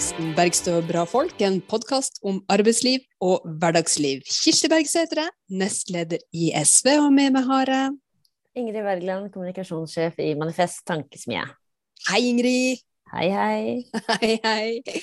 podkasten 'Bergstø bra folk', en podkast om arbeidsliv og hverdagsliv. Kirsti Bergsætre, nestleder i SV, og med meg har jeg Ingrid Wergeland, kommunikasjonssjef i Manifest Tankesmie. Hei, Ingrid. Hei, hei. Hei, hei.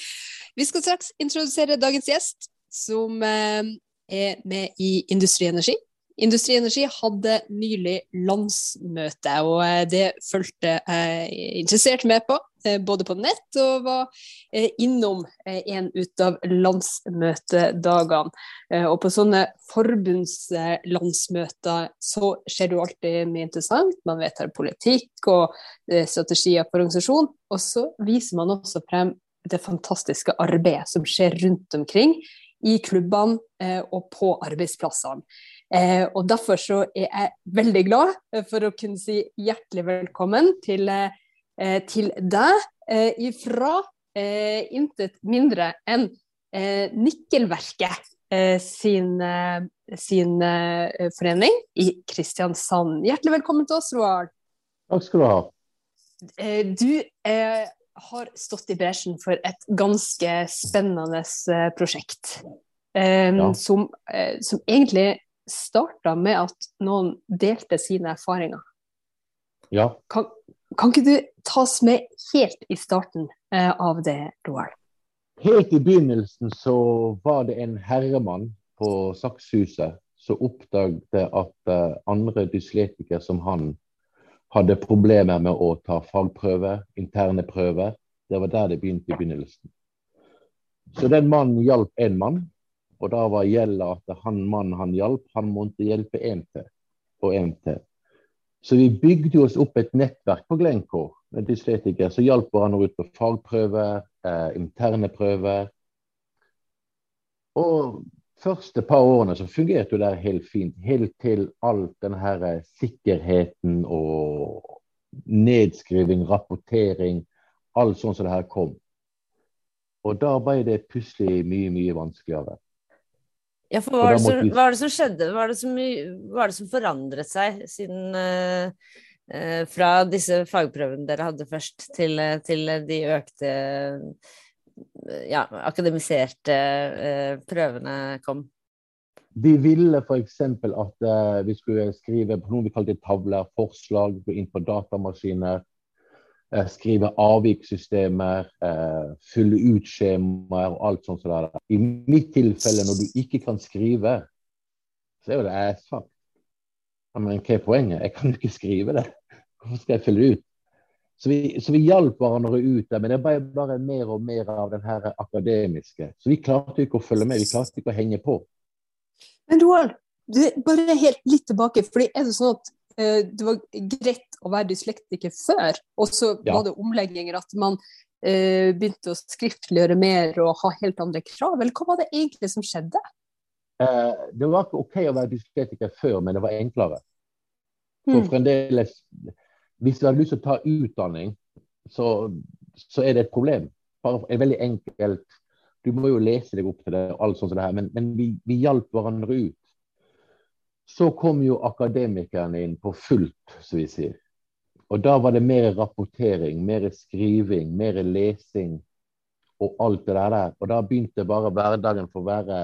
Vi skal straks introdusere dagens gjest, som eh, er med i Industri Energi. Industri Energi hadde nylig landsmøte, og eh, det fulgte jeg interessert med på. Eh, både på nett og var eh, innom en ut av landsmøtedagene. Og på sånne forbundslandsmøter så skjer det jo alltid mye interessant. Man vedtar politikk og strategier for organisasjon. Og så viser man også frem det fantastiske arbeidet som skjer rundt omkring i klubbene og på arbeidsplassene. Eh, og Derfor så er jeg veldig glad for å kunne si hjertelig velkommen til, eh, til deg eh, ifra eh, intet mindre enn eh, Nikkelverket eh, sin, sin forening i Kristiansand. Hjertelig velkommen til oss, Roald. Takk skal du ha. Du har stått i bresjen for et ganske spennende prosjekt. Ja. Som, som, egentlig starta med at noen delte sine erfaringer. Ja. Kan, kan ikke du ta oss med helt i starten eh, av det, Roald? Helt i begynnelsen så var det en herremann på Sakshuset som oppdaget at uh, andre dyslektikere som han hadde problemer med å ta fagprøver, interne prøver. Det var der det begynte i begynnelsen. Så den mannen hjalp en mann, og da var gjelda at han mannen han hjalp, han måtte hjelpe én til og én til. Så vi bygde oss opp et nettverk på Glencore med dyslektikere. som hjalp hverandre ut på fagprøver, eh, interne prøver. Og første par årene så fungerte det helt fint. Helt til alt den her sikkerheten og nedskriving, rapportering, alt sånn som det her kom. Og da ble det plutselig mye, mye vanskeligere. Ja, for hva er, som, hva er, det som, skjedde? Hva er det som, er det som forandret seg siden uh, uh, fra disse fagprøvene dere hadde først, til, til de økte uh, ja, akademiserte prøvene kom? Vi ville f.eks. at vi skulle skrive på noe vi kalte tavler, forslag, gå inn på datamaskiner Eh, skrive avvikssystemer, eh, fylle ut skjemaer og alt sånt. Så I mitt tilfelle, når du ikke kan skrive, så er jo det æsfakt. Men hva er poenget? Jeg kan jo ikke skrive det. Hvorfor skal jeg fylle ut? Så vi, så vi hjalp hverandre ut der, men det ble bare mer og mer av den her akademiske. Så vi klarte ikke å følge med, vi klarte ikke å henge på. Men Roald, bare helt litt tilbake. fordi er det sånn at det var greit å være dyslektiker før, og så ja. var det omlegginger at man eh, begynte å skriftliggjøre mer og ha helt andre krav, eller hva var det egentlig som skjedde? Eh, det var ikke OK å være dyslektiker før, men det var enklere. For mm. fremdeles Hvis du har lyst til å ta utdanning, så, så er det et problem. Bare er veldig enkelt. Du må jo lese deg opp til det, alt sånt som det her, men, men vi, vi hjalp hverandre ut. Så kom jo akademikerne inn på fullt, som vi sier. Og da var det mer rapportering, mer skriving, mer lesing og alt det der. Og da begynte bare hverdagen for å være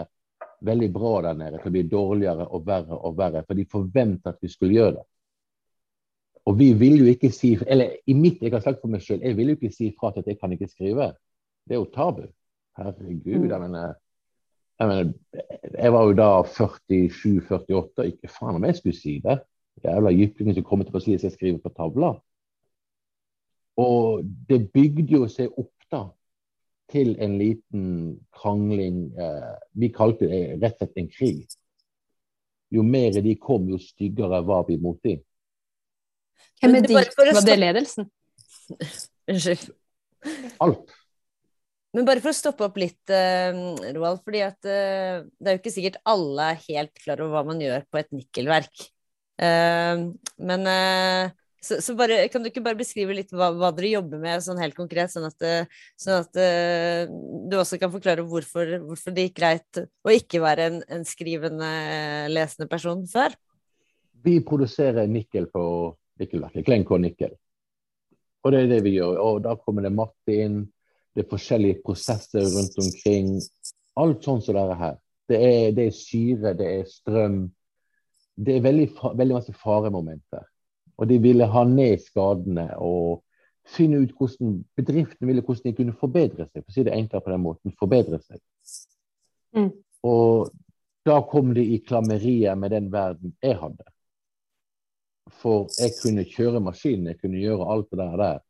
veldig bra der nede til å bli dårligere og verre og verre. For de forventet at vi skulle gjøre det. Og vi vil jo ikke si Eller i mitt, jeg har sagt for meg selv, jeg vil jo ikke si fra til at jeg kan ikke skrive. Det er jo tabu. Herregud. jeg mener jeg, mener, jeg var jo da 47-48, ikke faen om jeg skulle si det jævla jyplingen som kommer til å si at jeg skriver på tavla. Og det bygde jo seg opp da til en liten krangling. Eh, vi kalte det rett og slett en krig. Jo mer de kom, jo styggere var vi mot dem. Hvem er de? Var det ledelsen? Unnskyld. Alt. Men bare for å stoppe opp litt, uh, Roald. fordi at uh, det er jo ikke sikkert alle er helt klar over hva man gjør på et nikkelverk. Uh, men så, så, bare, kan du ikke bare beskrive litt hva, hva dere jobber med, sånn helt konkret, sånn at, sånn at uh, du også kan forklare hvorfor, hvorfor, det gikk greit å ikke være en, en skrivende, lesende person før? Vi produserer nikkel på nikkelverket, Glencore Nikkel. Og det er det vi gjør. Og da kommer det matte inn, det er forskjellige prosesser rundt omkring. Alt sånn som dette her. Det er, det er syre, det er strøm. Det er veldig, veldig masse faremomenter. Og de ville ha ned skadene og finne ut hvordan bedriften ville hvordan de kunne forbedre seg. For å si det enklere på den måten. Forbedre seg. Mm. Og da kom de i klammeriet med den verden jeg hadde. For jeg kunne kjøre maskinen, jeg kunne gjøre alt det der.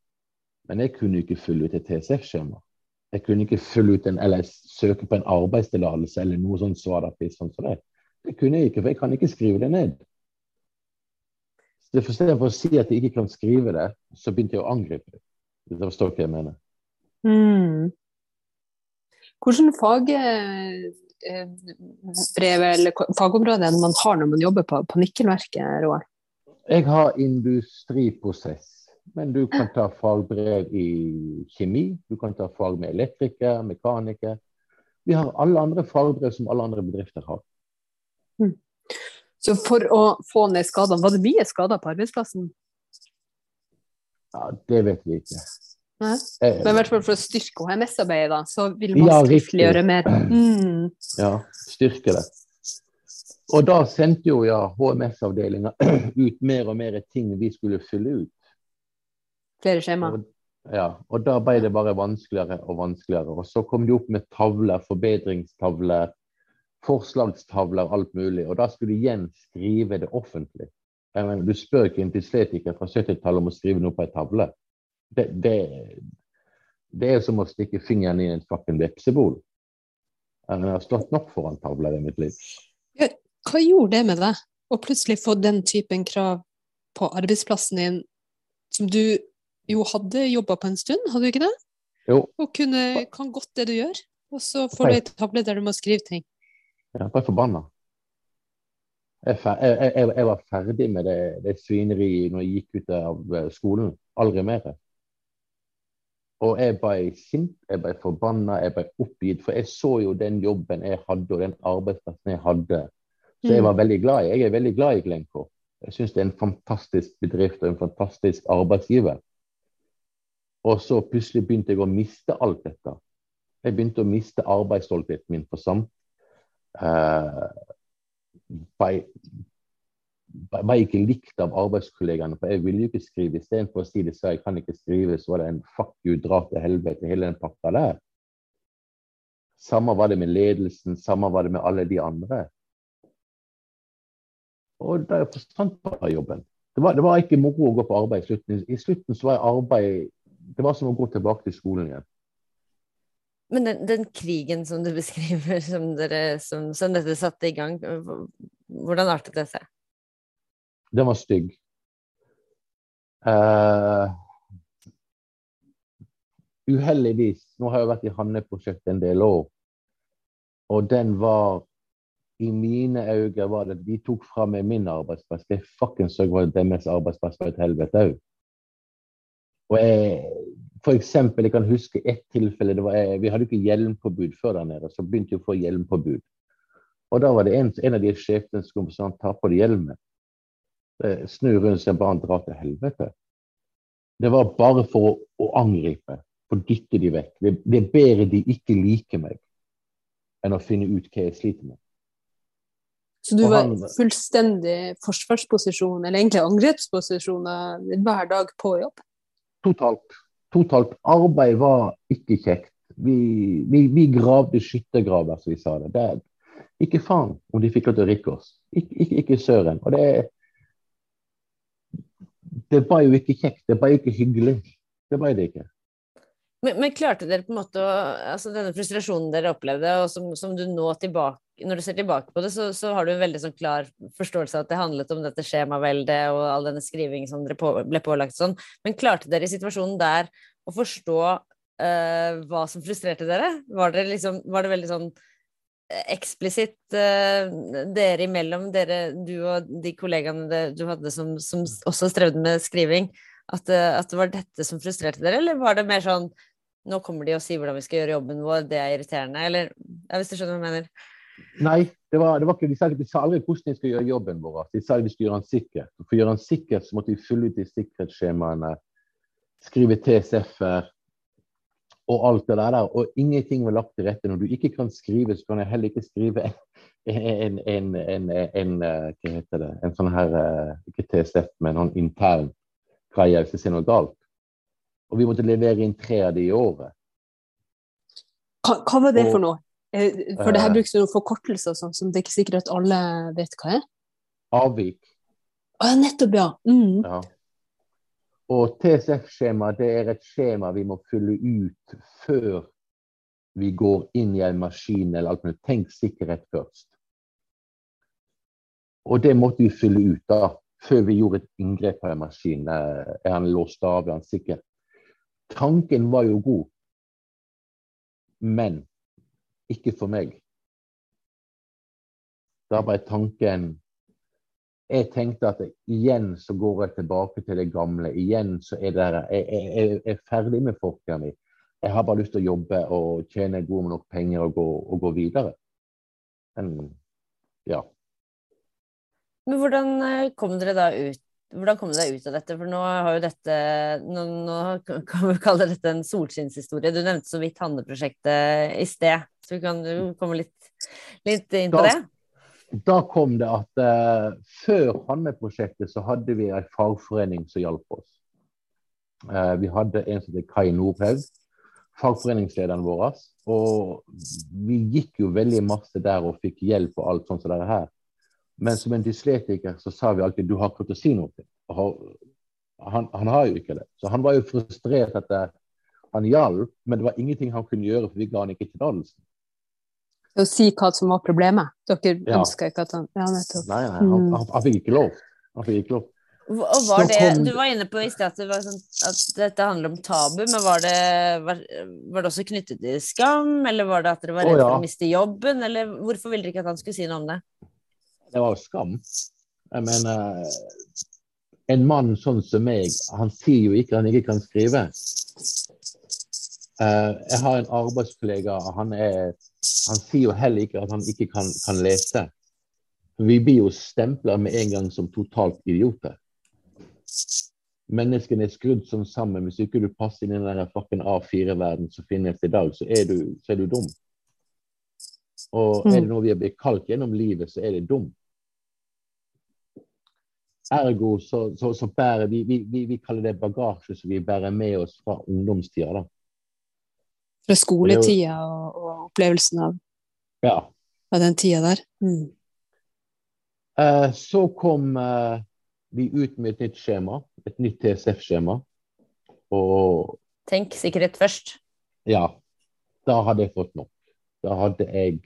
Men jeg kunne ikke fylle ut et TSF-skjema. Jeg kunne ikke fylle ut en, eller søke på en arbeidstillatelse eller noe sånt svadapiss sånn som det. Det kunne jeg ikke, for jeg kan ikke skrive det ned. Så for å si at jeg ikke kan skrive det, så begynte jeg å angripe det. Hvis du forstår hva jeg mener. Mm. Hvilke fagbrev eh, eller fagområder man har når man jobber på, på nikkelverket, Roar? Jeg har industriprosess. Men du kan ta fagbrev i kjemi, du kan ta fag med elektriker, mekaniker. Vi har alle andre fagbrev som alle andre bedrifter har. Mm. Så for å få ned skadene, var det mye skader på arbeidsplassen? Ja, Det vet vi ikke. Nei? Eh, Men i hvert fall for å styrke HMS-arbeidet, så vil man ja, skriftliggjøre mer. Mm. Ja, styrke det. Og da sendte jo ja, HMS-avdelinga ut mer og mer ting vi skulle fylle ut. Flere skjema? Og, ja, og da ble det bare vanskeligere og vanskeligere. Og så kom de opp med tavler, forbedringstavler, forslagstavler, alt mulig. Og da skulle de igjen skrive det offentlig. Mener, du spør ikke en dysletiker fra 70-tallet om å skrive noe på ei tavle. Det, det, det, er som å stikke fingeren i en fucking vepsebol. Jeg har stått nok foran tavler i mitt liv. Hva gjorde det med deg å plutselig få den typen krav på arbeidsplassen din, som du jo hadde jobba på en stund, hadde du ikke det? Jo. Og kunne, kan godt det du gjør, og så får du ei tavle der du må skrive ting. Ja, bare forbanna. Jeg, jeg, jeg, jeg, var ferdig med det, det svineriet når jeg gikk ut av eh, skolen. Aldri mer. Og jeg ble sint, jeg ble forbanna, jeg ble oppgitt. For jeg så jo den jobben jeg hadde, og den arbeidsplassen jeg hadde, så jeg mm. var veldig glad i. Jeg er veldig glad i Glencore. Jeg syns det er en fantastisk bedrift og en fantastisk arbeidsgiver. Og så plutselig begynte jeg å miste alt dette. Jeg begynte å miste arbeidsstoltheten min for samt. Uh, var ble ikke likt av arbeidskollegaene, for jeg ville jo ikke skrive. Istedenfor å si det så jeg kan ikke skrive, så var det en fuck you, dra til helvete, hele den pakka der. Samme var det med ledelsen, samme var det med alle de andre. Og da forsvant bare jobben. Det var, det var, ikke moro å gå på arbeid i slutten. I slutten så var arbeid Det var som å gå tilbake til skolen igjen. Men den, den krigen som du beskriver, som, dere, som, som dette satte i gang, hvordan artet det seg? Den var stygg. Uh, uheldigvis Nå har jeg vært i Hanne-prosjektet en del år, og den var i mine øyne var det de tok fra meg min arbeidsplass. Det fuckings så var deres arbeidsplass var et helvete òg. Og jeg, for eksempel, jeg kan huske ett tilfelle. det var, Vi hadde ikke hjelmpåbud før der nede. Så begynte vi å få hjelmpåbud. Og da var det en, en av de sjefene som sa ta på deg hjelmen. Snu rundt seg bare dra til helvete. Det var bare for å, å angripe, for å dytte de vekk. Det, det er bedre de ikke liker meg, enn å finne ut hva jeg sliter med. Så du var fullstendig forsvarsposisjon, eller egentlig angrepsposisjon, hver dag på jobb? Totalt. Totalt. Arbeid var ikke kjekt. Vi, vi, vi gravde skyttergraver, som vi sa det. det. Ikke faen om de fikk lov til å rikke oss. Ikke, ikke, ikke søren. Og det Det var jo ikke kjekt. Det var ikke hyggelig. Det var det ikke. Men, men, klarte dere på en måte å altså Denne frustrasjonen dere opplevde, og som, som, du nå tilbake Når du ser tilbake på det, så, så, har du en veldig sånn klar forståelse av at det handlet om dette skjemaveldet og all denne skrivingen som dere på, ble pålagt sånn. Men klarte dere i situasjonen der å forstå uh, hva som frustrerte dere? Var, dere liksom, var det veldig sånn eh, eksplisitt uh, dere imellom, dere, du og de kollegaene du hadde som, som også strevde med skriving, at, uh, at, det var dette som frustrerte dere, eller var det mer sånn nå kommer de og sier hvordan vi skal gjøre jobben vår, det er irriterende, eller ja, hvis du skjønner hva jeg mener? Nei, det var, det var ikke, de sa, de sa aldri hvordan de skulle gjøre jobben vår. De sa vi skulle gjøre den sikker. For å gjøre den sikker så måtte vi fylle ut de sikkerhetsskjemaene skrive TSF-er og alt det der. Og ingenting var lagt til rette. Når du ikke kan skrive, så kan jeg heller ikke skrive en, en, en, en hva heter det, en sånn her Ikke TSF, men noen intern greie hvis det ser noe galt. Og vi måtte levere inn tre av de i året. Hva, hva var det for noe? For det her brukes noen forkortelser sånn, som det er ikke sikkert at alle vet hva er? Avvik. Å, nettopp, ja. Mm. ja. Og TSF-skjema det er et skjema vi må fylle ut før vi går inn i en maskin eller alt mulig. Tenk sikkerhet først. Og det måtte vi fylle ut da, før vi gjorde et inngrep på en maskin. Er han låst av? Er han sikker? Tanken var jo god, men ikke for meg. Da ble tanken jeg tenkte at igjen så går jeg tilbake til det gamle. Igjen så er det Jeg, jeg, jeg er ferdig med fortida mi. Jeg har bare lyst til å jobbe og tjene gode nok penger og gå, og gå videre. Men ja. Men hvordan eh, kom dere da ut hvordan kom dere ut av dette? For nå har jo dette Nå, nå kan vi kalle dette en solskinnshistorie. Du nevnte så vidt Hanne-prosjektet i sted, så vi kan komme litt, litt inn på det? da kom det at uh, før Hanne-prosjektet så hadde vi en fagforening som hjalp oss. Uh, vi hadde en som het Kai Nordhaug, fagforeningslederen vår. Og vi gikk jo veldig masse der og fikk hjelp og alt sånt som det her. Men som en dysletiker så sa vi alltid du har ikke til å si noe. Han, han, har jo ikke det. Så han var jo frustrert at det, han hjalp, men det var ingenting han kunne gjøre, for vi ga han ikke tillatelsen å si hva som var problemet. Dere ja. ønska ikke at han Ja, nettopp. Nei, nei, han, han, han fikk ikke lov. Han fikk ikke lov. Og var det. Du var inne på i sted at, det sånn, at, dette handler om tabu, men var det, var, var det, også knyttet til skam, eller var det at dere var redd for å miste jobben, eller hvorfor ville dere ikke at han skulle si noe om det? Det var jo skam. Jeg mener En mann sånn som meg, han sier jo ikke at han ikke kan skrive. Uh, jeg har en arbeidskollega, han er han sier jo heller ikke at han ikke kan, kan lese. Vi blir jo stempla med en gang som totalt idioter. Menneskene er skrudd sånn sammen. Hvis ikke du passer inn i den fucking A4-verden som finnes i dag, så er, du, så er du dum. Og er det mm. noe vi har blitt kalt gjennom livet, så er det dum. Ergo så, så, så bærer vi, vi, vi, vi, kaller det bagasje som vi bærer med oss fra ungdomstida. da. Fra skoletida og, og opplevelsen av, ja. av, den tida der. Mm. Eh, så kom eh, vi ut med et nytt skjema, et nytt TSF-skjema. Og Tenk sikkerhet først. Ja. Da hadde jeg fått nok. Da hadde jeg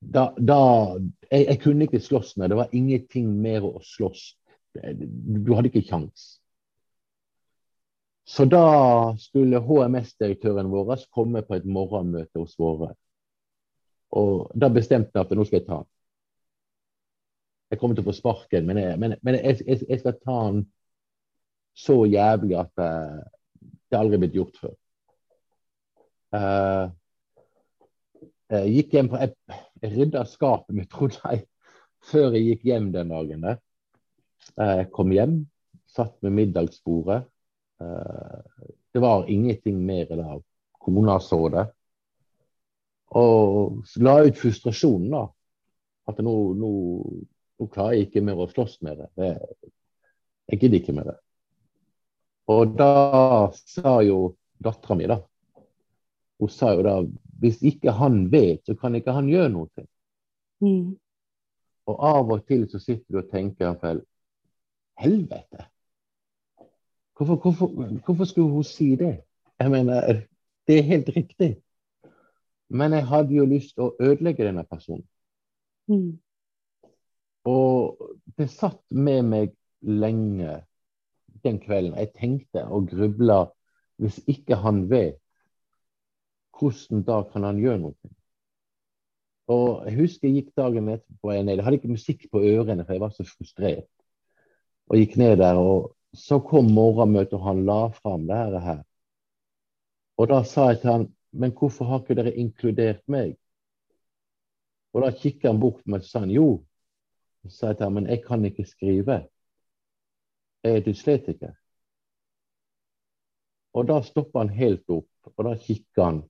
da, da jeg, jeg, kunne ikke slåss med. Det var ingenting mer å slåss. Du hadde ikke kjangs. Så da skulle HMS-direktøren vår komme på et morgenmøte hos våre. Og da bestemte jeg at nå skal jeg ta han. Jeg kommer til å få sparken, men jeg, men, men jeg, jeg, jeg skal ta han så jævlig at uh, det aldri er blitt gjort før. Jeg gikk hjem på, Jeg, jeg rydda skapet mitt, trodde jeg, før jeg gikk hjem den dagen. Jeg kom hjem, satt med middagsbordet. Eh, det var ingenting mer der. Kona så det. Og la ut frustrasjonen, da. At nå, nå, nå klarer jeg ikke mer å slåss med det. det jeg gidder ikke med det. Og da sa jo dattera mi, da Hun sa jo da hvis ikke han vet, så kan ikke han gjøre noe. Mm. Og av og til så sitter du og tenker vel Helvete! Hvorfor, hvorfor, hvorfor, skulle hun si det? Jeg mener, det er helt riktig. Men jeg hadde jo lyst til å ødelegge denne personen. Mm. Og det satt med meg lenge den kvelden. Jeg tenkte og grubla Hvis ikke han vet, hvordan da kan han gjøre noe? Og Jeg husker jeg gikk dagen etterpå ned. Jeg hadde ikke musikk på ørene, for jeg var så frustrert. Og gikk ned der og så kom morgenmøtet, og han la fram det her. Og da sa jeg til han, men hvorfor har ikke dere inkludert meg? Og da kikket han bort på meg og sa han, jo. Så sa jeg til han, men jeg kan ikke skrive. Jeg er dysletiker. Og da stoppa han helt opp, og da kikka han.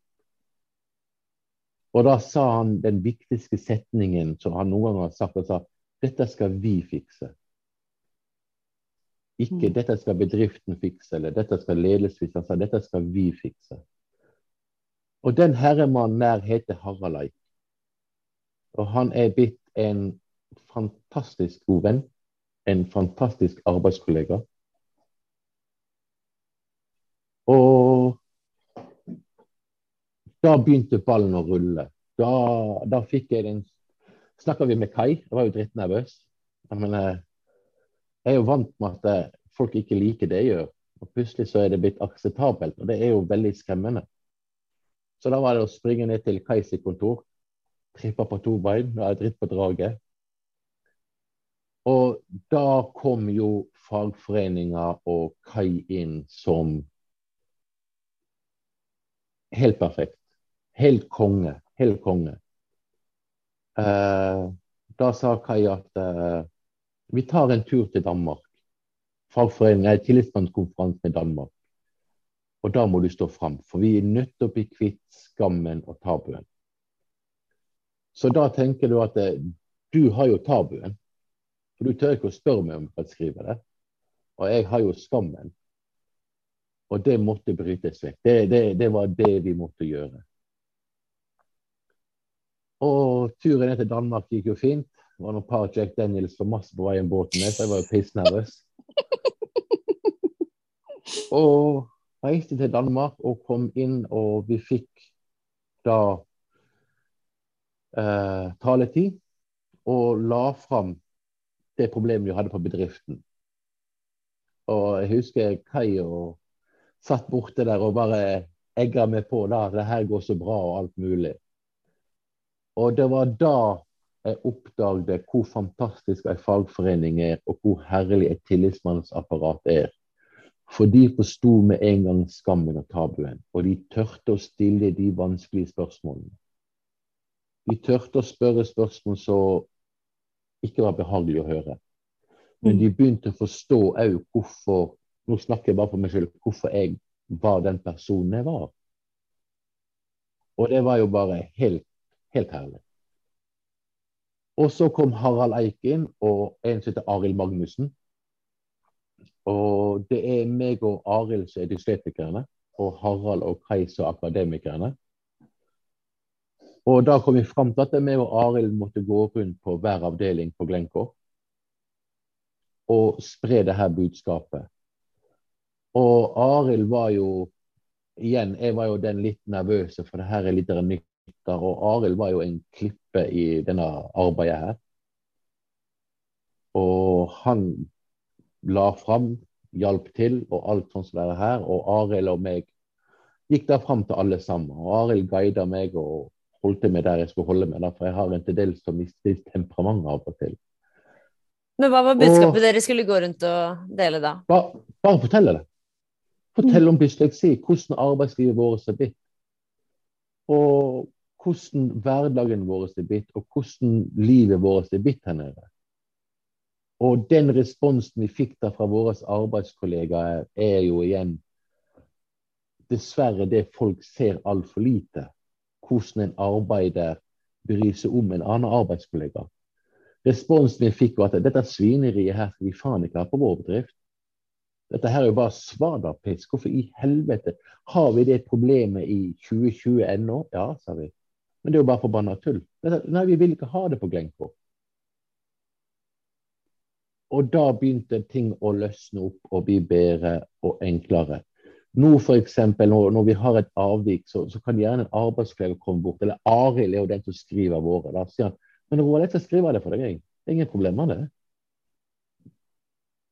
Og da sa han den viktigste setningen som han noen gang har sagt. og sa dette skal vi fikse. Ikke Mm. 'dette skal bedriften fikse', eller 'dette skal ledelsen fikse'. Sa 'dette skal vi fikse'. Og den herremannen der heter Harald Eik. Og han er blitt en fantastisk god venn. En fantastisk arbeidskollega. Og da begynte ballen å rulle. Da, da fikk jeg den Snakka vi med Kai, jeg var jo drittnervøs. Jeg eh, jeg er jo vant med at eh, folk ikke liker det jeg gjør. Og plutselig så er det blitt akseptabelt, og det er jo veldig skremmende. Så da var det å springe ned til Kais kontor, trippe på to bein, er jeg dritt på draget. Og da kom jo fagforeninga og Kai inn som helt perfekt. Helt konge. Helt konge. Eh, da sa Kai at eh, vi tar en tur til Danmark. Fagforeningen er tillitsmannskonferanse med Danmark. Og da må du stå fram, for vi er nødt til å bli kvitt skammen og tabuen. Så da tenker du at det, du har jo tabuen. For du tør ikke å spørre meg om jeg skrive det. Og jeg har jo skammen. Og det måtte brytes vekk. Det, det, det var det vi måtte gjøre. Og turen ned til Danmark gikk jo fint. Det var noen par Jack Daniels for masse på veien båten ned, så jeg var jo pissnervøs. Og reiste til Danmark og kom inn, og vi fikk da eh, taletid. Og la fram det problemet vi hadde på bedriften. Og jeg husker Kai og satt borte der og bare egga meg på da, det her går så bra og alt mulig. Og det var da jeg oppdaget hvor fantastisk en fagforening er, og hvor herlig et tillitsmannsapparat er. For de forsto med en gang skammen og tabuen, og de tørte å stille de vanskelige spørsmålene. De tørte å spørre spørsmål som ikke var behagelig å høre. Men de begynte å forstå òg hvorfor Nå snakker jeg bare for meg selv. Hvorfor jeg var den personen jeg var. Og det var jo bare helt, helt herlig. Og så kom Harald Eikin og en som heter Arild Magnussen. Og det er meg og Arild som er dyslektikerne, og Harald og Kai som er akademikerne. Og da kom vi fram til at vi og Arild måtte gå rundt på hver avdeling på Glencore og spre det her budskapet. Og Arild var jo Igjen, jeg var jo den litt nervøse, for det her er litt nytt. Og Arild var jo en klippe i denne arbeidet her. Og han la fram, hjalp til og alt sånt som det er her. Og Arild og meg gikk da fram til alle sammen. Og Arild guida meg og holdt meg der jeg skulle holde meg, for jeg har en til dels som mistet temperament av og til. Men hva var budskapet dere skulle gå rundt og dele da? Bare, bare fortelle det. Fortell om dysleksi, hvordan arbeidslivet vårt er blitt. Og hvordan hverdagen vår er blitt, og hvordan livet vårt er blitt her nede. Og den responsen vi fikk da fra våre arbeidskollegaer, er jo igjen dessverre det folk ser altfor lite. Hvordan en arbeider bryr seg om en annen arbeidskollega. Responsen vi fikk var at dette svineriet her skal vi faen ikke ha på vår bedrift. Dette her er jo bare svadapiss. Hvorfor i helvete har vi det problemet i 2020 ennå? Ja, sa vi. Men det er jo bare forbanna tull. Nei, vi vil ikke ha det på Glencore. Og da begynte ting å løsne opp og bli bedre og enklere. Nå f.eks. Når, når vi har et avvik, så, så kan gjerne en arbeidskollega komme bort. Eller Arild er jo den som skriver våre. Da sier han men Roald, jeg skal skrive det for deg. jeg. Det er ingen problem med det.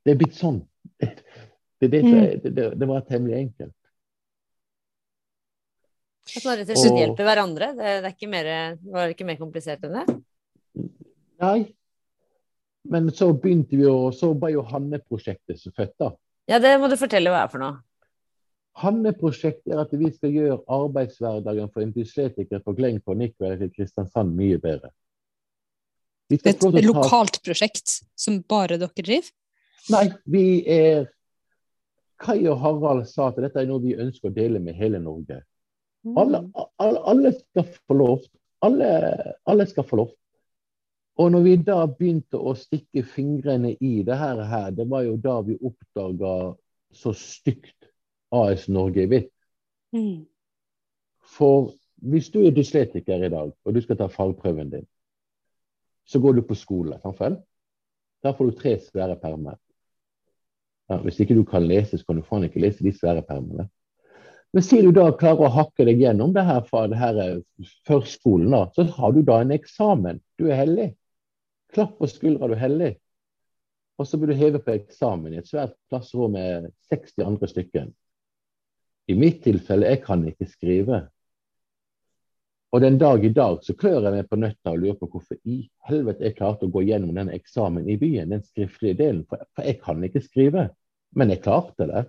Det er blitt sånn. Det, det, det, det, det var temmelig enkelt. At man rett og slett Og- hjelper hverandre? Det, det, er ikke mer, det var ikke mer komplisert enn det? Nei. Men så begynte vi å Så var jo Hanne-prosjektet så født, da. Ja, det må du fortelle hva er for noe. Hanne-prosjektet er at vi skal gjøre arbeidshverdagen for en dyslektiker på Glencore Nikkveld til Kristiansand mye bedre. Vi skal Et ta- lokalt prosjekt som bare dere driver? Nei, vi er Kai og Harald sa at dette er noe vi ønsker å dele med hele Norge. Mm. Alle, alle, alle skal få lov. Alle, alle skal få lov. Og når vi da begynte å stikke fingrene i det her, det var jo da vi oppdaga så stygt AS Norge er blitt. Mm. For hvis du er dysletiker i dag, og du skal ta fagprøven din, så går du på skole. Samfell. Der får du tre svære permer. Ja, hvis ikke du kan lese, så kan du faen ikke lese de svære permene. Men sier du da klarer å hakke deg gjennom det her fra det her eh, førskolen, da, så har du da en eksamen. Du er heldig. Klapp på skuldra, du er heldig. Og så blir du hevet på eksamen i et svært klasserom med 60 andre stykker. I mitt tilfelle, jeg kan ikke skrive. Og den dag i dag så klør jeg meg på nøtta og lurer på hvorfor i helvete jeg klarte å gå gjennom den eksamen i byen, den skriftlige delen. For, jeg kan ikke skrive. Men jeg klarte det.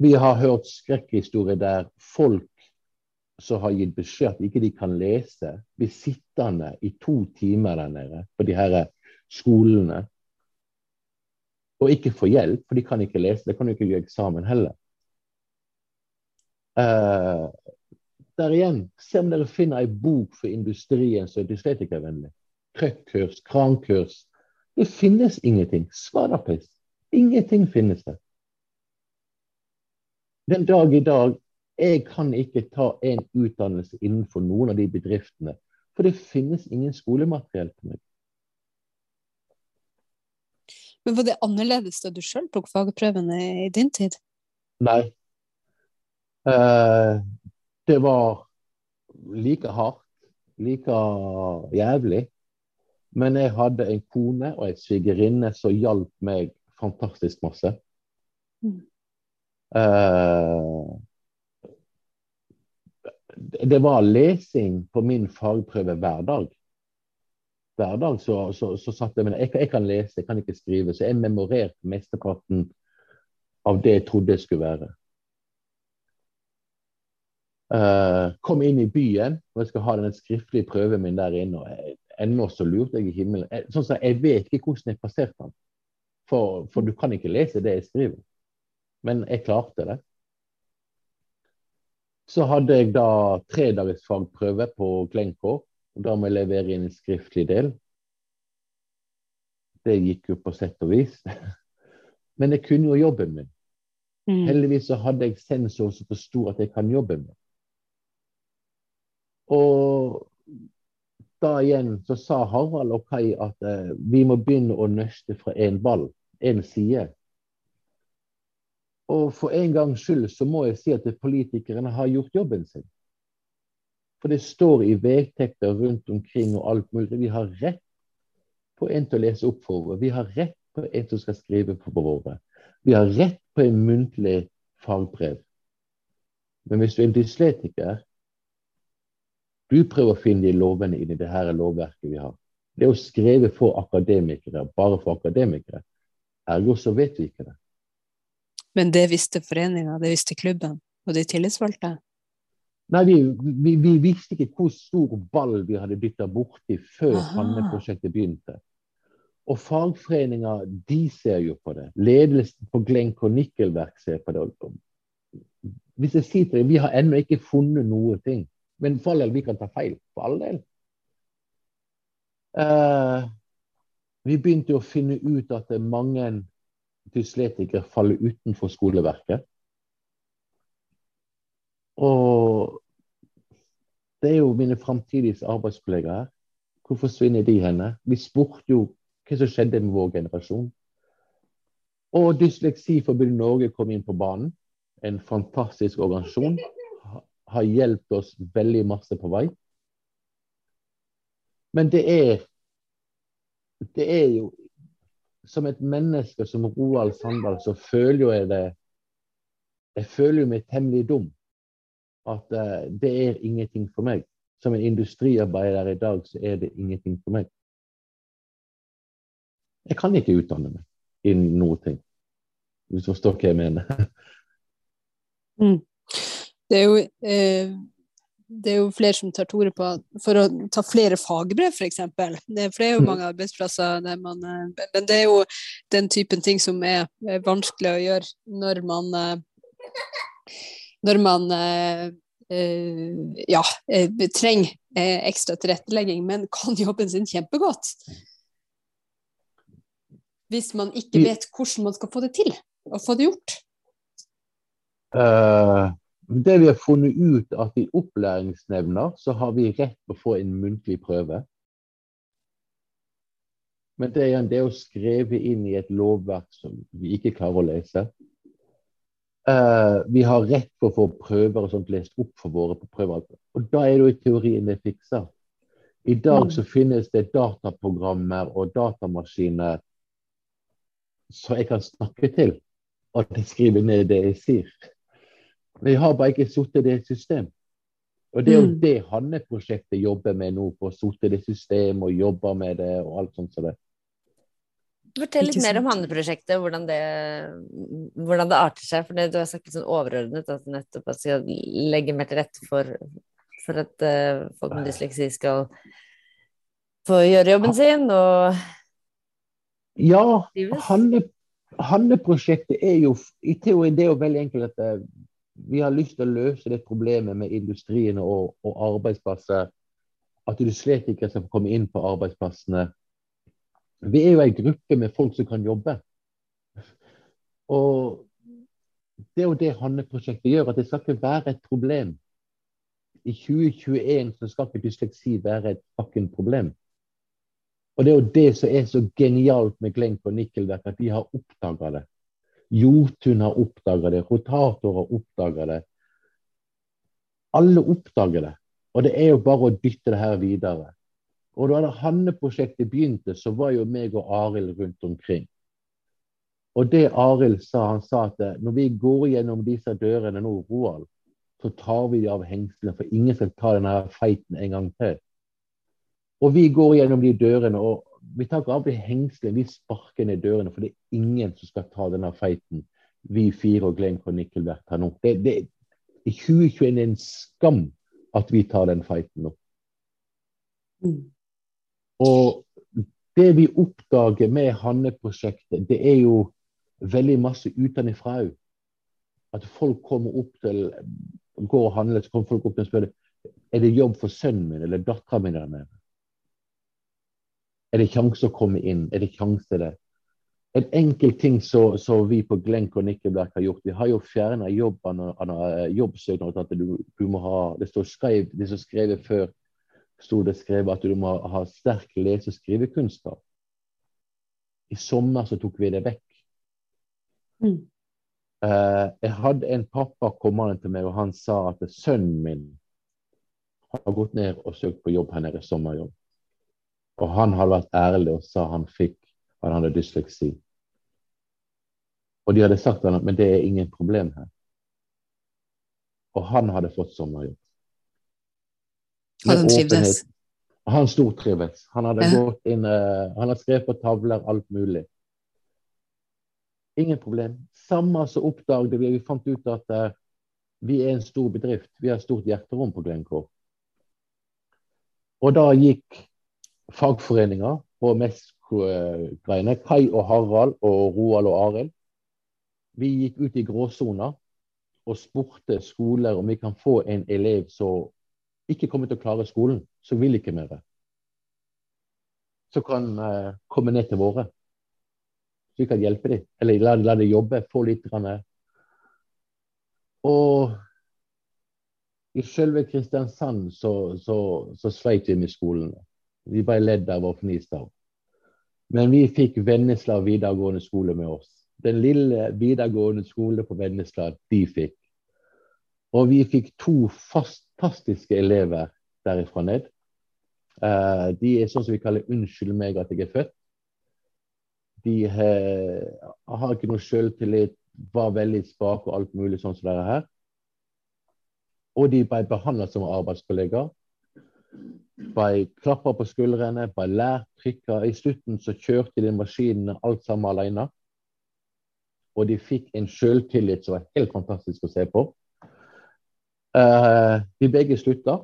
Vi har hørt skrekkhistorier der folk som har gitt beskjed at ikke de kan lese, blir sittende i to timer der nede på de her skolene og ikke få hjelp, for de kan ikke lese. Det kan jo ikke gjøre eksamen heller. Uh, der igjen, se om dere finner ei bok for industrien som er dyslektikervennlig. Trøkkurs, krankurs. Det finnes ingenting. Svadapiss. Ingenting finnes det. Den dag i dag jeg kan ikke ta en utdannelse innenfor noen av de bedriftene. For det finnes ingen skolemateriell til meg. Men var det annerledes da du sjøl tok fagprøvene i din tid? Nei. Uh, det var like hardt, like jævlig. Men jeg hadde en kone og en svigerinne som hjalp meg fantastisk masse. Mm. Uh, det var lesing på min fagprøve hver dag. Hver dag så, så, så satt jeg med jeg, jeg kan lese, jeg kan ikke skrive. Så jeg memorerte mesteparten av det jeg trodde jeg skulle være. Uh, kom inn i byen, og jeg skal ha den skriftlige prøven min der inne. og jeg, Ennå så lurte jeg i himmelen. Jeg, sånn så jeg vet ikke hvordan jeg passerte den. For, for, du kan ikke lese det jeg skriver. Men jeg klarte det. Så hadde jeg da tre dagers fagprøve på Klenko. og Da må jeg levere inn en skriftlig del. Det gikk jo på sett og vis. Men jeg kunne jo jobben min. Mm. Heldigvis så hadde jeg sensor som forsto at jeg kan jobben min. Og da igjen så sa Harald og Kai at eh, vi må begynne å nøste fra én ball, én side. Og for en gangs skyld så må jeg si at politikerne har gjort jobben sin. For det står i vedtekter rundt omkring og alt mulig. Vi har rett på en til å lese opp for våre. Vi har rett på en som skal skrive på våre. Vi har rett på en muntlig fagbrev. Men hvis du er en dysletiker, du prøver å finne de lovene inn i det her lovverket vi har. Det er jo skrevet for akademikere, bare for akademikere. Ergo så vet vi ikke det. Men det visste foreninga, det visste klubben og de tillitsvalgte? Nei, vi, vi, vi, visste ikke hvor stor ball vi hadde dytta borti før Hanne-prosjektet begynte. Og fagforeninga, de ser jo på det. Ledelsen på Glencore Nikkelverk ser på det. Hvis jeg sier til deg, vi har ennå ikke funnet noe ting. Men for all del, vi kan ta feil. For all del. Uh, vi begynte å finne ut at mange dyslektikere faller utenfor skoleverket. Og det er jo mine framtidige arbeidskollegaer. Hvor forsvinner de henne? Vi spurte jo hva som skjedde med vår generasjon. Og Dysleksiforbundet Norge kom inn på banen. En fantastisk organisasjon har hjulpet oss veldig masse på vei. Men det er Det er jo Som et menneske som Roald Sandal, så føler jo jeg det Jeg føler jo meg temmelig dum. At uh, det er ingenting for meg. Som en industriarbeider i dag, så er det ingenting for meg. Jeg kan ikke utdanne meg innen noe ting. Hvis du forstår hva jeg mener. Mm. Det er jo eh, det er jo flere som tar til orde på for å ta flere fagbrev, f.eks. Det, for det er jo mm. mange arbeidsplasser der man Men det er jo den typen ting som er vanskelig å gjøre når man Når man ja, trenger ekstra tilrettelegging, men kan jobben sin kjempegodt. Hvis man ikke vet hvordan man skal få det til, og få det gjort. Uh, det vi har funnet ut, at i opplæringsnevner så har vi rett på å få en muntlig prøve. Men det er, det å skrive inn i et lovverk som vi ikke klarer å lese. Uh, vi har rett på å få prøver og sånt lest opp for våre på prøver. Og da er det jo i teorien det fikser. I dag så finnes det dataprogrammer og datamaskiner som jeg kan snakke til, og skrive ned det jeg sier. Men jeg har bare ikke satt det i et system. Og det er jo mm. det Hanne-prosjektet jobber med nå, på å sette det system og jobbe med det og alt sånt som det. Fortell litt mer om Hanne-prosjektet, hvordan, hvordan, det arter seg. For det, du har sagt litt sånn overordnet at nettopp at skal legge mer til rette for, for at uh, folk med dysleksi skal få gjøre jobben sin. og ja, Hanne-prosjektet er jo i teorien det er jo veldig enkelt at eh, vi har lyst til å løse det problemet med industrien og, og arbeidsplasser. At du slett ikke skal få komme inn på arbeidsplassene. Vi er jo en gruppe med folk som kan jobbe. Og det er jo det Hanne-prosjektet gjør, at det skal ikke være et problem. I 2021 så skal ikke dysleksi være et fucking problem. Og det er jo det som er så genialt med Glenk og Nikkelverk, at de har oppdaga det. Jotun har oppdaga det, rotator har oppdaga det. Alle oppdager det. Og det er jo bare å dytte det her videre. Og da Hanne-prosjektet begynte, så var jo meg og Arild rundt omkring. Og det Arild sa, han sa at når vi går gjennom disse dørene nå, Roald, så tar vi av hengslene, for ingen skal ta denne feiten en gang til. Og vi går gjennom de dørene, og vi tar ikke av de hengslene, vi sparker ned dørene, for det er ingen som skal ta denne feiten vi fire og Glenn og Nikkelberg tar nå. Det, det, I 2021 er det en skam at vi tar den feiten nå. Mm. Og det vi oppdager med Hanne-prosjektet, det er jo veldig masse utenfra òg. At folk kommer opp til går og handler, så kommer folk opp til og spør er det jobb for sønnen min eller dattera mi der nede. Er det kjangs å komme inn? Er det kjangs til det? En enkel ting som vi på Glenk og Nikkelberg har gjort, vi har jo fjerna jobbsøknaden at du, du, må ha, Det står skrev, det som skrevet før, sto det skrevet at du må ha sterk lese- og skrivekunnskap. I sommer så tok vi det vekk. Mm. Uh, jeg hadde en pappa kommende til meg, og han sa at sønnen min har gått ned og søkt på jobb her nede, sommerjobb. Og han hadde vært ærlig og sa han fikk han hadde dysleksi. Og de hadde sagt til ham men det er ingen problem her. Og han hadde fått sommerjobb. Han trivdes? Han stortrives. Han hadde ja. gått inn uh, Han hadde skrevet på tavler, alt mulig. Ingen problem. Samme så oppdaget vi Vi fant ut at uh, vi er en stor bedrift. Vi har stort hjerterom på Glencore. Og da gikk fagforeninger på MESK-greiene. Kai og Harald og Roald og Arild. Vi gikk ut i gråsona og spurte skoler om vi kan få en elev som ikke kommer til å klare skolen, som vil ikke mer. Som kan eh, komme ned til våre. Så vi kan hjelpe dem. Eller la, la dem jobbe, få litt. Grann, og i selve Kristiansand så, så, så sleit vi med skolene. Vi ble ledd av og fniste av. Men vi fikk Vennesla videregående skole med oss. Den lille videregående skole på Vennesla de fikk. Og vi fikk to fantastiske elever derifra ned. Uh, de er sånn som vi kaller 'unnskyld meg at jeg er født'. De uh, har ikke noe selvtillit, var veldig spake og alt mulig sånn som dette her. Og de ble behandlet som arbeidskollegaer ble klappa på skuldrene, ble lært trikker. I slutten så kjørte de maskinene alt sammen alene. Og de fikk en selvtillit som var helt fantastisk å se på. Uh, de begge slutta.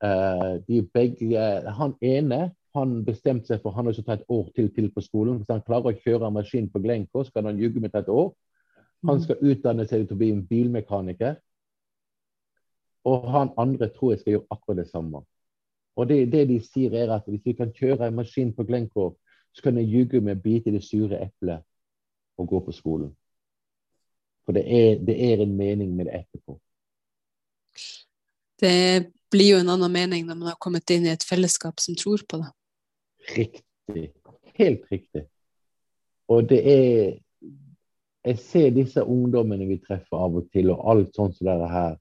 Uh, de begge, han ene han bestemte seg for han å ta et år til, til på skolen. Hvis han klarer å kjøre en maskin på Glencore, så kan han jugge med et år. Han skal utdanne seg til å bli en bilmekaniker. Og han andre tror jeg skal gjøre akkurat det samme. Og det, det de sier, er at hvis vi kan kjøre en maskin på Glencore, så kan jeg ljuge med bite i det sure eplet og gå på skolen. For det er, det er en mening med det etterpå. Det blir jo en annen mening når man har kommet inn i et fellesskap som tror på det. Riktig. Helt riktig. Og det er Jeg ser disse ungdommene vi treffer av og til, og alt sånt som dette her.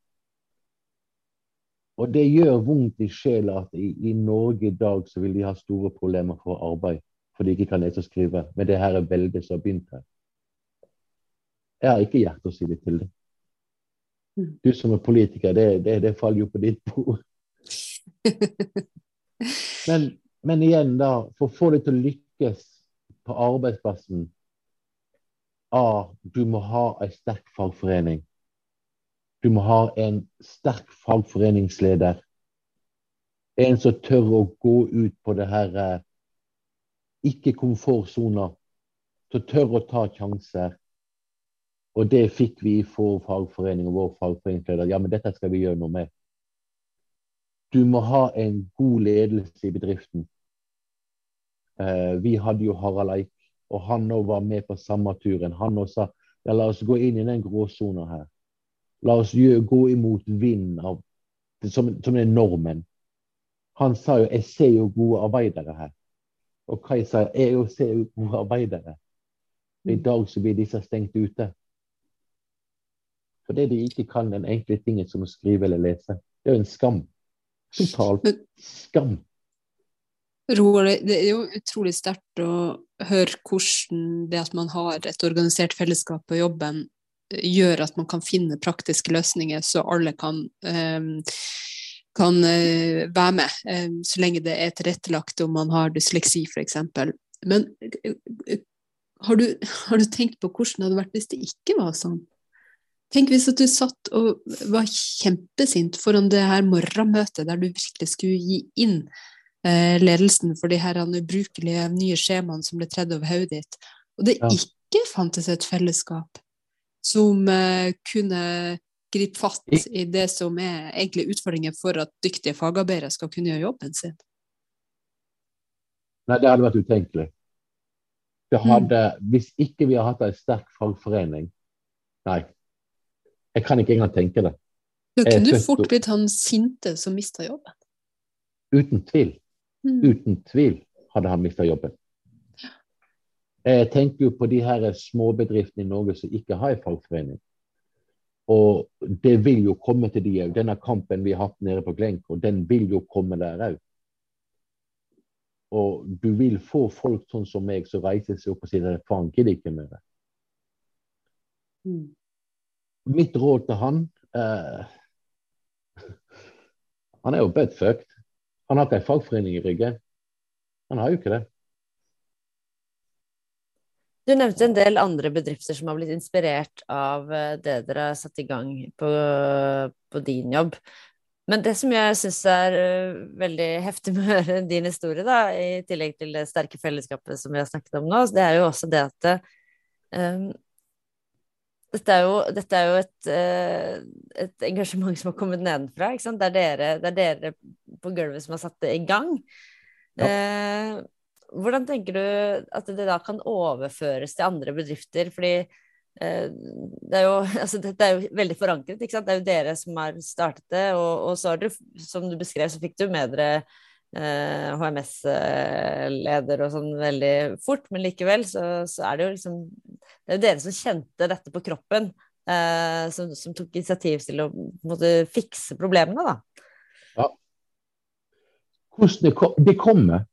Og det gjør vondt i sjela at i, i, Norge i dag så vil de ha store problemer for arbeid. For de ikke kan lese og skrive. Men det her er veldig som har begynt her. Jeg har ikke hjerte å si det til deg. Mm. Du som er politiker, det, det, det faller jo på ditt bord. Men men igjen, da, for å få det til å lykkes på arbeidsplassen A. Du må ha en sterk fagforening. Du må ha en sterk fagforeningsleder. En som tør å gå ut på det her eh, ikke komfortsona. Som tør å ta sjanser. Og det fikk vi for fagforening og vår fagforeningsleder. Ja, men dette skal vi gjøre noe med. Du må ha en god ledelse i bedriften. Eh, vi hadde jo Harald Eik, og han òg var med på samme turen. Han òg sa ja, la oss gå inn i den gråsona her. La oss gå imot vinden av, som, som er normen. Han sa jo 'jeg ser jo gode arbeidere her'. Og Kai sa 'jeg ser jo gode arbeidere'. I dag så blir disse stengt ute. Fordi de ikke kan den enkle tingen som å skrive eller lese. Det er jo en skam. Total skam. Roar, det er jo utrolig sterkt å høre hvordan det at man har et organisert fellesskap på jobben, gjør at man kan finne praktiske løsninger så alle kan, um, kan uh, være med, um, så lenge det er tilrettelagt om man har dysleksi f.eks. Men uh, har, du, har, du, tenkt på hvordan det hadde vært hvis det ikke var sånn? Tenk hvis at du satt og var kjempesint foran det her morgenmøtet der du virkelig skulle gi inn eh, ledelsen for de her ubrukelige nye skjemaene som ble tredd over hodet ditt, og det ja. ikke fantes et fellesskap som eh, kunne gripe fatt i det som er egentlig utfordringer for at dyktige fagarbeidere skal kunne gjøre jobben sin? Nei, det hadde vært utenkelig. Det hadde, mm. Hvis ikke vi hadde hatt en sterk fagforening Nei, jeg kan ikke engang tenke det. Da kunne du fort blitt han sinte som mista jobben. Uten tvil. Mm. Uten tvil hadde han mista jobben. Jeg tenker jo på de her småbedriftene i Norge som ikke har en fagforening. Og det vil jo komme til de òg. Denne kampen vi har hatt nede på Glencore, den vil jo komme der òg. Og du vil få folk sånn som meg som reiser seg opp og sier faen, gidder ikke mer. Mm mitt råd til han eh, Han er jo buttfucked. Han har ikke en fagforening i ryggen. Han har jo ikke det. Du nevnte en del andre bedrifter som har blitt inspirert av eh, det dere har satt i gang på, på din jobb. Men det som jeg syns er uh, veldig heftig med å høre din historie, da, i tillegg til det sterke fellesskapet som vi har snakket om nå, det er jo også det at um, dette er jo, dette er jo et, eh, et, engasjement som har kommet nedenfra. Det, er dere, det er dere på gulvet som har satt det i gang. Ja. Eh, hvordan tenker du at det da kan overføres til andre bedrifter? Fordi eh, det er jo, altså, dette er jo veldig forankret. Ikke sant? Det er jo dere som har startet det, og, og så har dere, som du beskrev, så fikk du med dere eh, HMS-leder og sånn veldig fort, men likevel så, så, er det jo liksom Det er jo dere som kjente dette på kroppen, eh, som, som, tok initiativ til å måte, fikse problemene, da. Ja. Hvordan det, kom, det kommer.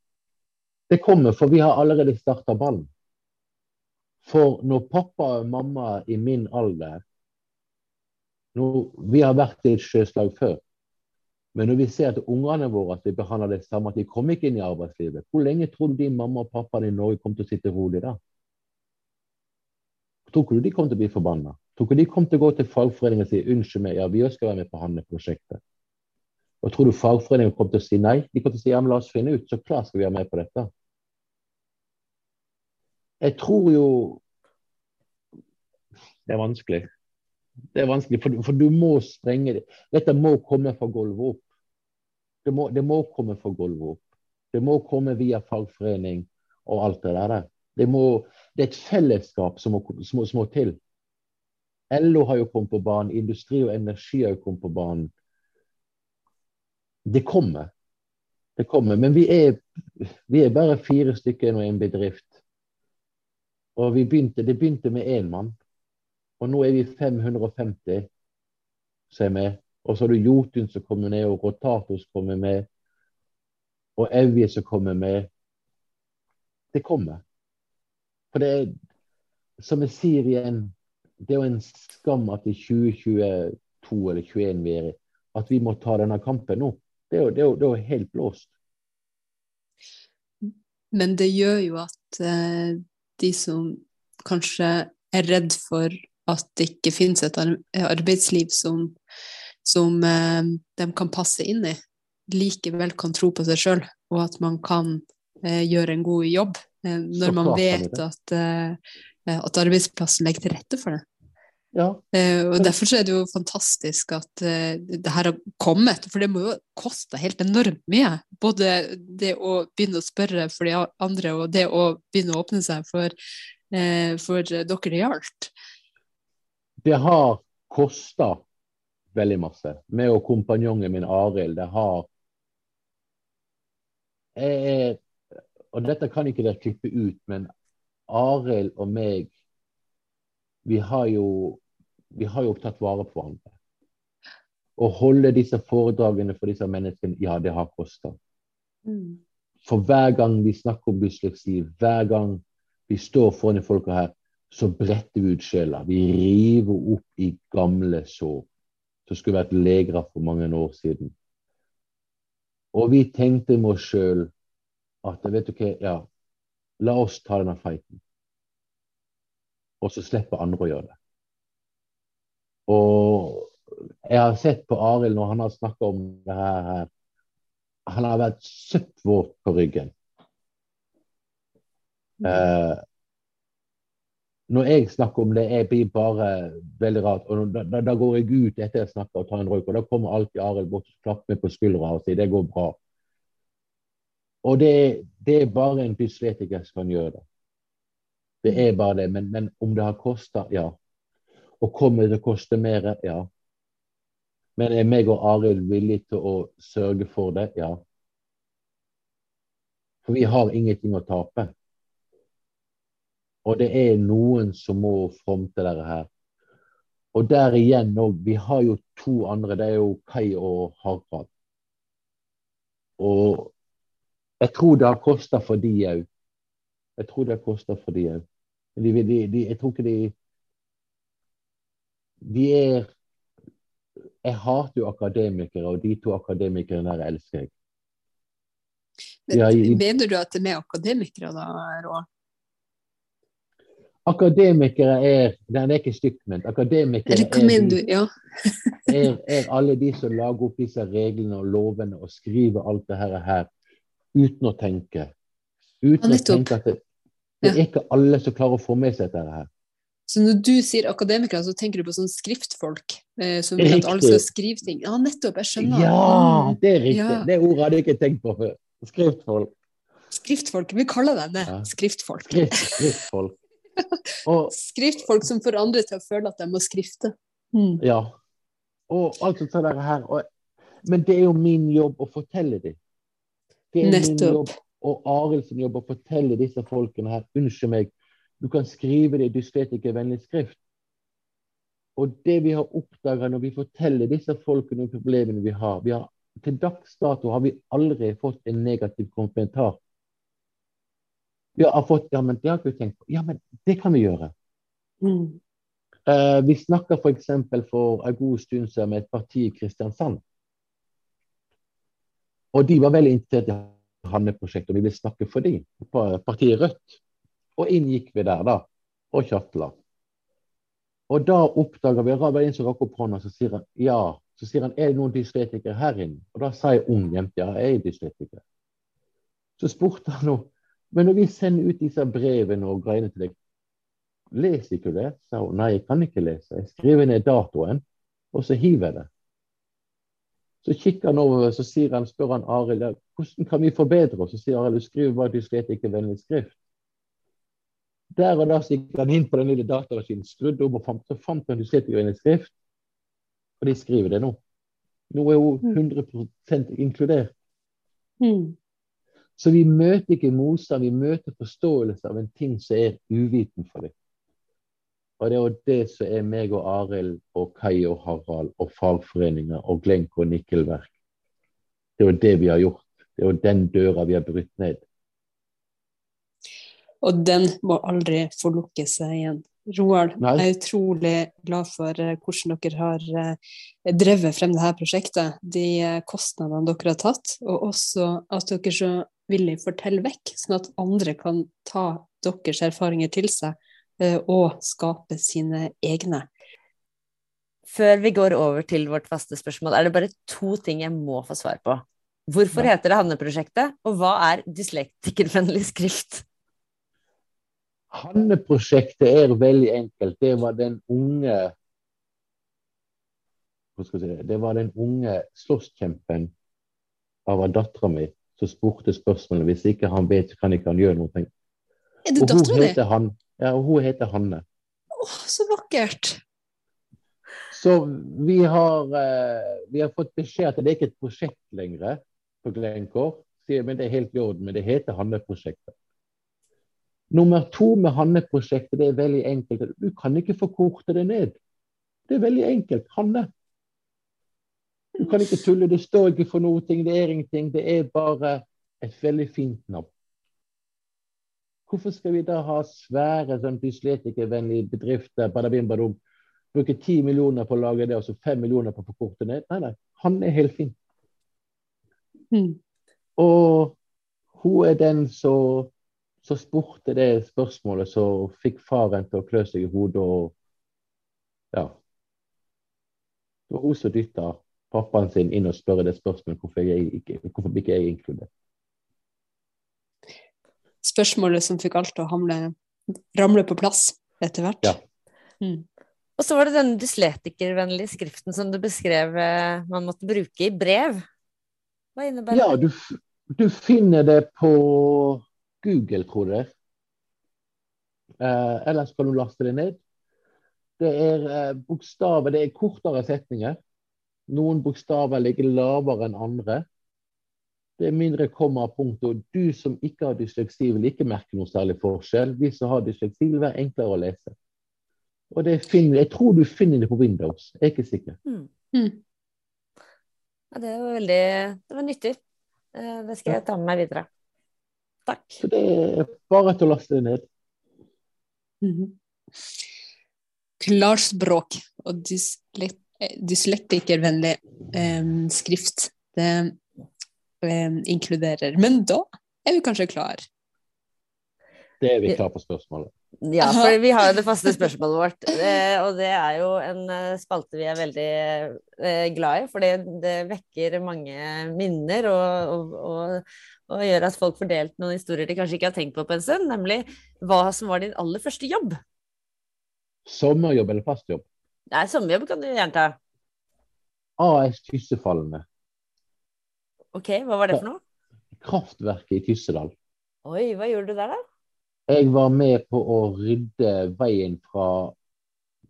Det kommer, for vi har allerede starta ballen. For når pappa og mamma i min alder når Vi har vært i et sjøslag før. Men når vi ser at ungene våre at vi behandler det samme, at de kommer ikke inn i arbeidslivet, hvor lenge tror du de mamma og pappa i Norge kommer til å sitte rolig da? Tror du de kommer til å bli forbanna? Tror du de kom til å gå til fagforeningen og si unnskyld meg, ja, vi også skal være med på Hanne-prosjektet. Og tror du fagforeningen kom til å si nei? De kom til å si ja, men la oss finne ut, så klart skal vi være med på dette. Jeg tror jo Det er vanskelig. Det er vanskelig, for, for du må sprenge det. Dette må komme fra gulvet opp. Det må, det må komme fra gulvet opp. Det må komme via fagforening og alt det der. Det, må, det er et fellesskap som må, som, som må til. LO har jo kommet på banen, industri og energi har jo kommet på banen. Det kommer. Det kommer. Men vi er, vi er bare fire stykker i en bedrift. Og begynte, det begynte med én mann. Og nå er vi 550 som er. Og så har du Jotun som kommer ned, og Rotator kommer med. Og Evje som kommer med. Det kommer. For det er, som jeg sier igjen, det er jo en skam at i 2022 eller 2021 vi er i, at vi må ta denne kampen nå. Det er jo, det er jo, det er jo helt blåst. Men det gjør jo at eh, de som kanskje er redd for at det ikke finnes et arbeidsliv som, som eh, de kan passe inn i, likevel kan tro på seg sjøl, og at man kan eh, gjøre en god jobb eh, når man vet at, eh, at arbeidsplassen legger til rette for det. Ja. Uh, og Derfor er det jo fantastisk at uh, det her har kommet, for det må jo koste helt enormt mye. Både det å begynne å spørre for de andre, og det å begynne å åpne seg for, uh, for dere det gjaldt. Det har kosta veldig masse. Meg og kompanjongen min Arild, det har jeg, Og dette kan ikke dere klippe ut, men Arild og meg vi har jo vi har jo tatt vare på hverandre. Å holde disse foredragene for disse menneskene, ja, det har kosta. Mm. For hver gang vi snakker om dysleksi, hver gang vi står foran folka her, så bretter vi ut sjela. Vi river opp i gamle sår som skulle vært legra for mange år siden. Og vi tenkte med oss sjøl at vet du hva, ja, la oss ta denne fighten. Og så slipper andre å gjøre det. Og jeg har sett på Arild når han har snakka om det her. Han har vært søppvåt på ryggen. Eh, når jeg snakker om det, jeg blir bare veldig rart. Og da, da, går jeg ut etter jeg snakker og tar en røyk, og da kommer alltid Arild bort og klapper meg på skuldra og sier det går bra. Og det, det er bare en dysletiker som kan gjøre det. Det er bare det. Men, men om det har kosta, ja. Og kommer det til å koste mer? Ja. Men er meg og Arild villige til å sørge for det? Ja. For vi har ingenting å tape. Og det er noen som må fronte dette her. Og der igjen òg, vi har jo to andre. Det er jo Kai og Harald. Og jeg tror det har kosta for de òg. Jeg tror det har kosta for de òg. jeg tror ikke de de er Jeg hater jo akademikere, og de to akademikerne der elsker jeg. Ja, i, Mener du at det er med akademikere, da, Roald? Akademikere er Den er ikke stygt ment. Akademikere er, du? Ja. er, er, alle de som lager opp disse reglene og lovene og skriver alt det her, her uten å tenke. Uten å tenke at det, det er ikke alle som klarer å få med seg dette her. Så når du sier akademikere, så tenker du på sånn skriftfolk eh, som vil at alle skal skrive ting? Ja, nettopp, jeg skjønner. Ja, mm. det er riktig. Ja. Det ordet hadde jeg ikke tenkt på før. Skriftfolk. Skriftfolk. Vi kaller dem det. Ja. Skriftfolk. Skrift, skriftfolk. Og, skriftfolk som får andre til å føle at de må skrifte. Mm. Ja. Og alt sånt der her. Og, men det er jo min jobb å fortelle dem. Det er nettopp. min jobb og Arild sin jobb å fortelle disse folkene her Unnskyld meg, du kan skrive det i dysletikervennlig skrift. Og det vi har oppdaga når vi forteller disse folkene om problemene vi har, vi har Til dags dato har vi aldri fått en negativ kommentar. Vi har fått Ja, men det har ikke vi tenkt på. Ja, men det kan vi gjøre. Mm. Uh, vi snakka f.eks. For, for en god stund siden med et parti i Kristiansand. Og de var veldig interessert i Hanne-prosjektet, og vi vil snakke for dem. Partiet Rødt. Og inn gikk vi der, da. Og kjatla. Og da oppdager vi det var en som rakk opp hånda, så sier han ja. Så sier han er det noen dyslektikere her inne. Og da sa jeg ung jente ja, jeg er dyslektiker. Så spurte han henne men når vi sender ut disse brevene og greiene til deg, leser ikke du det? sa hun. Nei, jeg kan ikke lese. Jeg skriver ned datoen, og så hiver jeg det. Så kikker han over, så han, spør han Arild hvordan kan vi forbedre oss. Så sier Arild du skriver bare dyslektikervennlig skrift. Der og da gikk han inn på den lille datamaskinen, skrudde om og fant, så fant han i skrift. Og de skriver det nå. Nå er hun 100 inkludert. Mm. Så vi møter ikke motstand, vi møter forståelse av en ting som er uviten for dem. Og det er jo det som er meg og Arild og Kai og Harald og fagforeninger og Glenk og Nikkelverk. Det er jo det vi har gjort. Det er jo den døra vi har brutt ned. Og den må aldri få lukke seg igjen. Roald, jeg er utrolig glad for eh, hvordan dere har eh, drevet frem dette prosjektet. De eh, kostnadene dere har tatt, og også at dere så villig forteller vekk, sånn at andre kan ta deres erfaringer til seg og skape sine egne. Før vi går over til vårt faste spørsmål, er det bare to ting jeg må få svar på. Hvorfor heter det Hanne-prosjektet, og hva er dyslektikervennlig skrift? Hanne-prosjektet er veldig enkelt. Det var den unge det var den unge slåsskjempen av dattera mi som spurte spørsmålet. Hvis ikke han vet, kan ikke han gjøre noe. Er det dattera di? heter, han, ja, og hun heter Hanne. Å, så vakkert! Så vi har, eh, vi har fått beskjed at det er ikke et prosjekt lenger på Glencore. Men det er helt i orden. Men det heter Hanne-prosjektet. Nummer to med Hanne-prosjektet, det er veldig enkelt. Du kan ikke forkorte det ned. Det er veldig enkelt. Hanne. Du kan ikke tulle. Det står ikke for noe. Det er ingenting. Det er bare et veldig fint navn. Hvorfor skal vi da ha svære sånn dysletikervennlige bedrifter? Badabim, badum, bruke ti millioner på å lage det, og så fem millioner på å forkorte ned? Nei, nei. Han er helt fin. Mm. Og hun er den som som spurte det spørsmålet, så fikk faren til å klø seg i hodet og Ja. Det var hun som dytta pappaen sin inn og spørre det spørsmålet hvorfor, jeg ikke, hvorfor ikke jeg er inkludert. Spørsmålet som fikk alt til å hamle, ramle på plass etter hvert. Ja. Mm. Og så var det den dyslektikervennlige skriften som du beskrev eh, man måtte bruke i brev. Hva innebærer Ja, det? du, du finner det på Google, tror jeg. Eh, ellers kan du laste det ned. Det er eh, bokstaver, det er kortere setninger. Noen bokstaver ligger lavere enn andre. Det er mindre komma og punkt. Og du som ikke har dysleksi, vil ikke merke noe særlig forskjell. Vi som har dysleksi, vil være enklere å lese. Og det finner, Jeg tror du finner det på Windows. Jeg er ikke sikker. Mm. Mm. Ja, det var veldig Det var nyttig. Eh, Det skal jeg ta med meg videre. Takk. Så det er bare til å laste det ned. Mhm. Klarspråk og dyslek dyslektikervennlig eh, skrift. Det eh, inkluderer. Men da er vi kanskje klar. Det er vi klar på spørsmålet. Ja, for vi har jo det faste spørsmålet vårt, eh, og det er jo en eh, spalte vi er veldig eh, glad i, for det, det vekker mange minner og, og, og, og gjør at folk får delt noen historier de kanskje ikke har tenkt på på en stund, nemlig hva som var din aller første jobb. Sommerjobb eller fast jobb? Nei, sommerjobb kan du gjerne ta. AS Tyssefallene. Ok, hva var det for noe? Kraftverket i Tyssedal. Oi, hva gjorde du der, da? Jeg var med på å rydde veien fra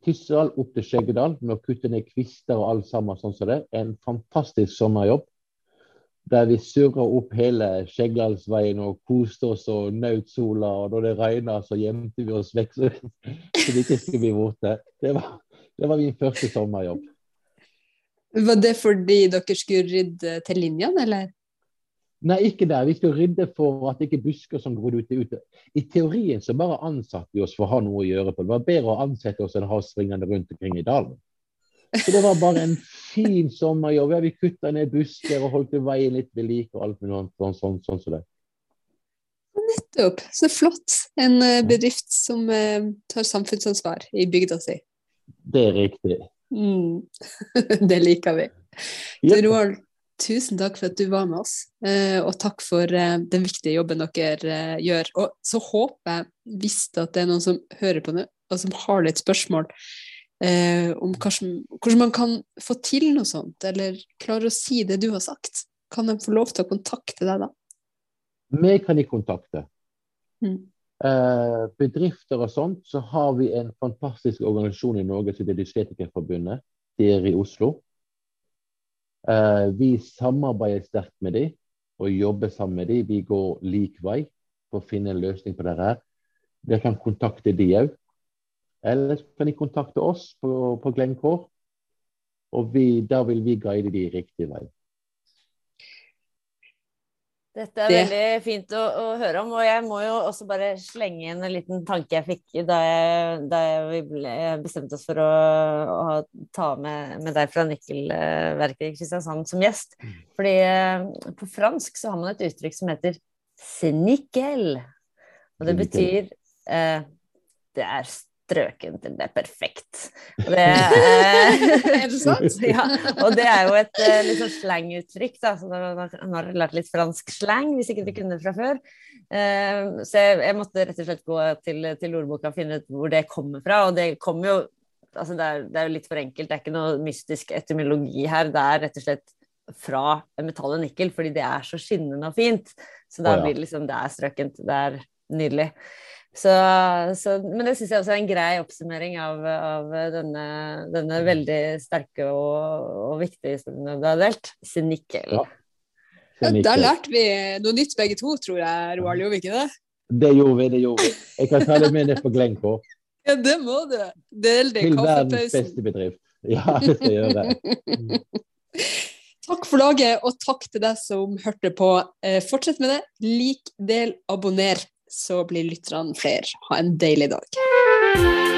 Tyssedal opp til Skjeggedal med å kutte ned kvister og alt sammen sånn som det. En fantastisk sommerjobb. Der vi surra opp hele Skjeggedalsveien og koste oss og nøt sola. Og når det regna, så gjemte vi oss vekk så, det ikke skulle bli våte. Det det var min første sommerjobb. Var det fordi dere skulle rydde til linjene, eller? Nei, ikke der. Vi skal rydde for at det ikke er busker som gror ute. ute. I teorien så bare ansatte vi oss for å ha noe å gjøre på. Det var bedre å ansette oss enn å ha oss ringende rundt omkring i dalen. Så det var bare en fin sommerjobb. Ja, vi kutta ned busker og holdt veien litt ved like og alt mulig annet sånn, sånn, sånn sånn det. Nettopp. Så flott. En eh, bedrift som eh, tar samfunnsansvar i bygda si. Det er riktig. Mm. det liker vi. Yep. Roald, tusen takk for at du var med oss, eh, og takk for eh, den viktige jobben dere eh, gjør. Og så håper jeg, hvis det er noen som hører på nå, og som har litt spørsmål om hvordan, hvordan man kan få til noe sånt, eller klarer å si det du har sagt, kan de få lov til å kontakte deg da? Vi kan de kontakte. Mm. Bedrifter og sånt, så har vi en fantastisk organisasjon i Norge som heter Dysletikerforbundet. Det er i Oslo. Eh, vi samarbeider sterkt med dem og jobber sammen med dem. Vi går lik vei for å finne en løsning på dette. Dere kan kontakte de òg. Eller så kan de kontakte oss på, på Glencore. Og vi, da vil vi guide de riktig vei. Dette er Det- veldig fint å, å høre om, og jeg må jo også bare slenge inn en liten tanke jeg fikk da, jeg, da jeg, vi bestemte oss for å, å ta med, med deg fra Nikkelverket i Kristiansand som gjest. Fordi eh, på fransk så har man et uttrykk som heter snickel, og det betyr eh, det er strøkent, til det er perfekt. Og det, eh, Er det sant? ja, og det er jo et eh, litt sånn slanguttrykk, da. Så nå har lært litt fransk slang, hvis ikke dere kunne det fra før. Eh, så jeg, jeg måtte rett og slett gå til, til ordboka og finne ut hvor det kommer fra. Og det kommer jo Altså, det er, det er jo litt for enkelt, det er ikke noe mystisk etymologi her. Det er rett og slett fra metallet nikkel, fordi det er så skinnende og fint. Så da blir det liksom Det er strøkent, det er nydelig. Så, så, men det syns jeg også er en grei oppsummering av, av denne, denne veldig sterke og, og viktige historien du har delt. Sinikkel. Ja. Ja, der lærte vi noe nytt begge to, tror jeg, Roald. Gjorde vi ikke det? Det gjorde vi, det gjorde vi. Jeg kan ta det med ned på Glencore. Ja, det må du. Del det i Til verdens beste bedrift. Ja, det skal jeg gjøre. Takk for laget, og takk til deg som hørte på. Eh, Fortsett med det. Lik, del, abonner, så blir lytterne flere. Ha en deilig dag.